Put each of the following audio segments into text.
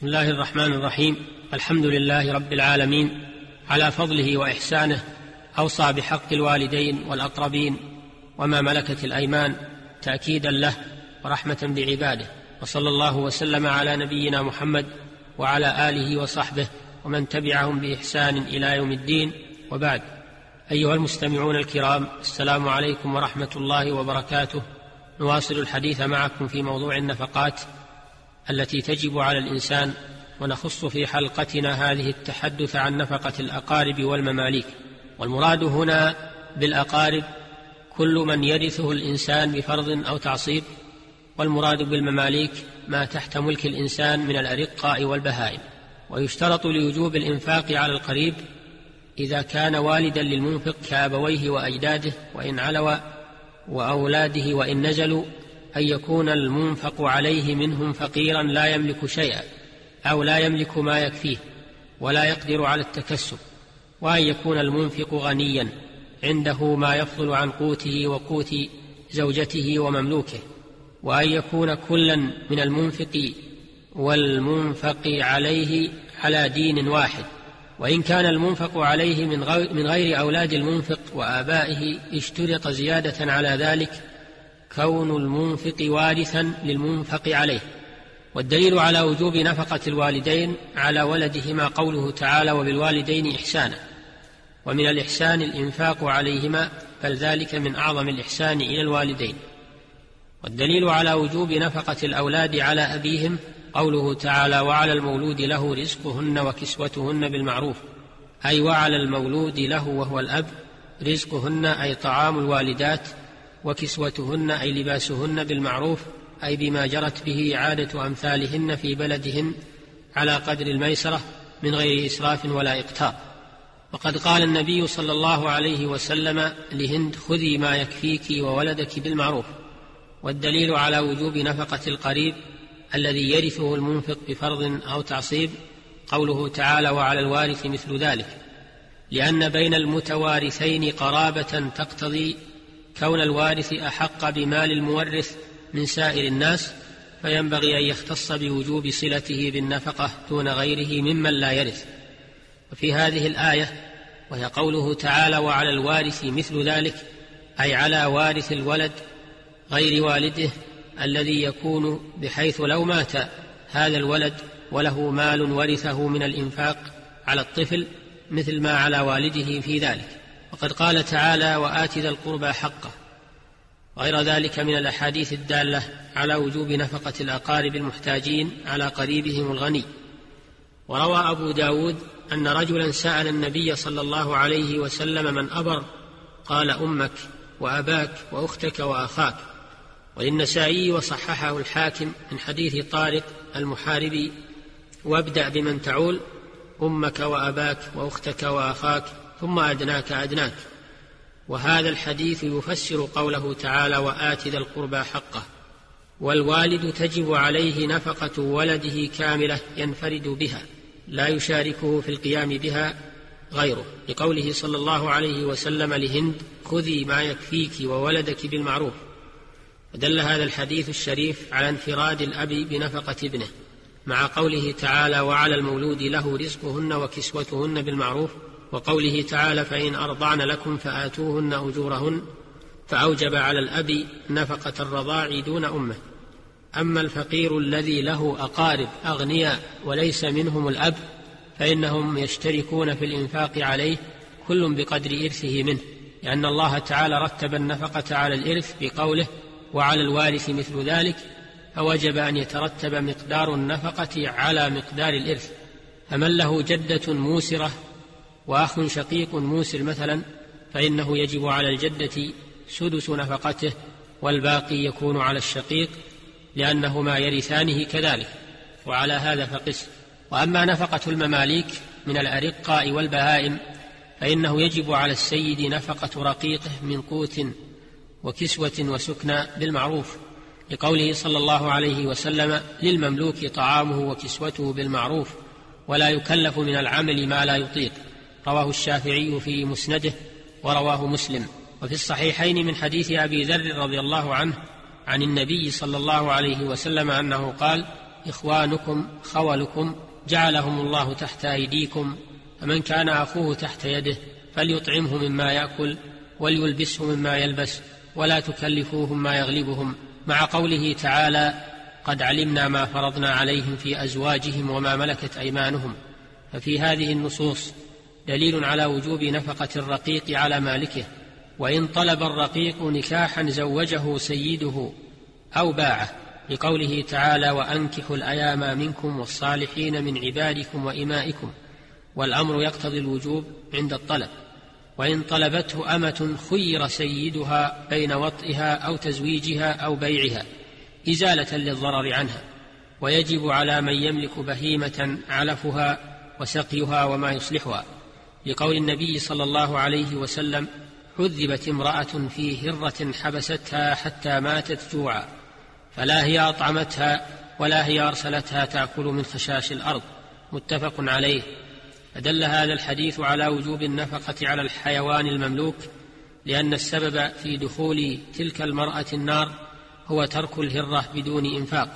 بسم الله الرحمن الرحيم. الحمد لله رب العالمين. على فضله وإحسانه أوصى بحق الوالدين والأقربين وما ملكت الأيمان تأكيدا له ورحمة بعباده. وصلى الله وسلم على نبينا محمد وعلى آله وصحبه ومن تبعهم بإحسان إلى يوم الدين. وبعد. أيها المستمعون الكرام السلام عليكم ورحمة الله وبركاته. نواصل الحديث معكم في موضوع النفقات. التي تجب على الإنسان ونخص في حلقتنا هذه التحدث عن نفقة الأقارب والمماليك. والمراد هنا بالأقارب كل من يرثه الإنسان بفرض أو تعصيب والمراد بالمماليك ما تحت ملك الإنسان من الأرقاء والبهائم. ويشترط لوجوب الإنفاق على القريب إذا كان والدا للمنفق كابويه وأجداده وإن علوا وأولاده وإن نزلوا أن يكون المنفق عليه منهم فقيرا لا يملك شيئا أو لا يملك ما يكفيه ولا يقدر على التكسب وأن يكون المنفق غنيا عنده ما يفضل عن قوته وقوت زوجته ومملوكه وأن يكون كلا من المنفق والمنفق عليه على دين واحد وإن كان المنفق عليه من غير, أولاد المنفق وآبائه اشترط زيادة على ذلك كون المنفق وارثا للمنفق عليه والدليل على وجوب نفقة الوالدين على ولدهما قوله تعالى وبالوالدين إحسانا ومن الإحسان الإنفاق عليهما بل ذلك من أعظم الإحسان إلى الوالدين. والدليل على وجوب نفقة الأولاد على أبيهم قوله تعالى وعلى المولود له رزقهن وكسوتهن بالمعروف أي وعلى المولود له وهو الأب رزقهن أي طعام الوالدات وكسوتهن أي لباسهن بالمعروف أي بما جرت به عاده أمثالهن في بلدهن على قدر الميسرة من غير إسراف ولا اقتار وقد قال النبي صلى الله عليه وسلم لهند خذي ما يكفيك وولدك بالمعروف. والدليل على وجوب نفقة القريب الذي يرثه المنفق بفرض أو تعصيب قوله تعالى وعلى الوارث مثل ذلك. لأن بين المتوارثين قرابة تقتضي كون الوارث أحق بمال المورث من سائر الناس فينبغي أن يختص بوجوب صلته بالنفقة دون غيره ممن لا يرث. وفي هذه الآية وهي قوله تعالى وعلى الوارث مثل ذلك أي على وارث الولد غير والده الذي يكون بحيث لو مات هذا الولد وله مال ورثه من الإنفاق على الطفل مثل ما على والده في ذلك. وقد قال تعالى وآت ذا القربى حقه. وغير ذلك من الأحاديث الدالة على وجوب نفقة الأقارب المحتاجين على قريبهم الغني. وروى أبو داود أن رجلا سأل النبي صلى الله عليه وسلم من أبر؟ قال أمك وأباك وأختك وأخاك. وللنسائي وصححه الحاكم من حديث طارق المحاربي وابدأ بمن تعول أمك وأباك وأختك وأخاك ثم أدناك أدناك. وهذا الحديث يفسر قوله تعالى وآت ذا القربى حقه. والوالد تجب عليه نفقة ولده كاملة ينفرد بها لا يشاركه في القيام بها غيره. لقوله صلى الله عليه وسلم لهند خذي ما يكفيك وولدك بالمعروف. ودل هذا الحديث الشريف على انفراد الأب بنفقة ابنه مع قوله تعالى وعلى المولود له رزقهن وكسوتهن بالمعروف وقوله تعالى فإن أرضعن لكم فآتوهن أجورهن فأوجب على الأب نفقة الرضاع دون أمه. أما الفقير الذي له أقارب أغنياء وليس منهم الأب فإنهم يشتركون في الإنفاق عليه كل بقدر إرثه منه لأن الله تعالى رتب النفقة على الإرث بقوله وعلى الوارث مثل ذلك فوجب أن يترتب مقدار النفقة على مقدار الإرث. فمن له جدة موسرة وأخ شقيق موسر مثلا فإنه يجب على الجدة سدس نفقته والباقي يكون على الشقيق لانهما يرثانه كذلك وعلى هذا فقس. وأما نفقة المماليك من الأرقاء والبهائم فإنه يجب على السيد نفقة رقيقه من قوت وكسوة وسكنى بالمعروف لقوله صلى الله عليه وسلم للمملوك طعامه وكسوته بالمعروف ولا يكلف من العمل ما لا يطيق. رواه الشافعي في مسنده ورواه مسلم. وفي الصحيحين من حديث أبي ذر رضي الله عنه عن النبي صلى الله عليه وسلم أنه قال إخوانكم خولكم جعلهم الله تحت أيديكم فمن كان أخوه تحت يده فليطعمه مما يأكل وليلبسه مما يلبس ولا تكلفوهم ما يغلبهم. مع قوله تعالى قد علمنا ما فرضنا عليهم في أزواجهم وما ملكت أيمانهم. ففي هذه النصوص دليل على وجوب نفقة الرقيق على مالكه وإن طلب الرقيق نكاحا زوجه سيده أو باعه لقوله تعالى وأنكحوا الأيام منكم والصالحين من عبادكم وإمائكم والأمر يقتضي الوجوب عند الطلب. وإن طلبته أمة خير سيدها بين وطئها أو تزويجها أو بيعها إزالة للضرر عنها. ويجب على من يملك بهيمة علفها وسقيها وما يصلحها. لقول النبي صلى الله عليه وسلم عذبت امرأة في هرة حبستها حتى ماتت جوعا فلا هي أطعمتها ولا هي أرسلتها تأكل من خشاش الأرض. متفق عليه. فدل هذا الحديث على وجوب النفقة على الحيوان المملوك لأن السبب في دخول تلك المرأة النار هو ترك الهرة بدون إنفاق.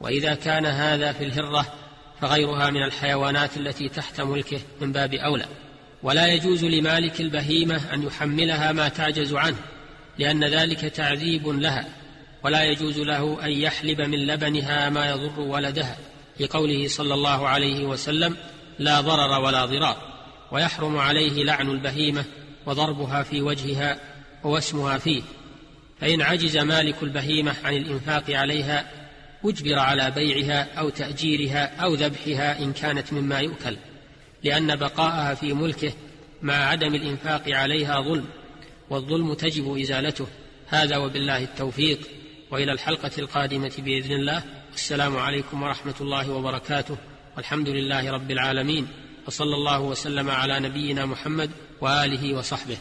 وإذا كان هذا في الهرة فغيرها من الحيوانات التي تحت ملكه من باب أولى. ولا يجوز لمالك البهيمة أن يحملها ما تعجز عنه لأن ذلك تعذيب لها ولا يجوز له أن يحلب من لبنها ما يضر ولدها لقوله صلى الله عليه وسلم لا ضرر ولا ضرار ويحرم عليه لعن البهيمة وضربها في وجهها ووسمها فيه. فإن عجز مالك البهيمة عن الإنفاق عليها أجبر على بيعها أو تأجيرها أو ذبحها إن كانت مما يؤكل. لأن بقاءها في ملكه مع عدم الإنفاق عليها ظلم والظلم تجب إزالته. هذا وبالله التوفيق. وإلى الحلقة القادمة بإذن الله. السلام عليكم ورحمة الله وبركاته. والحمد لله رب العالمين. وصلى الله وسلم على نبينا محمد وآله وصحبه.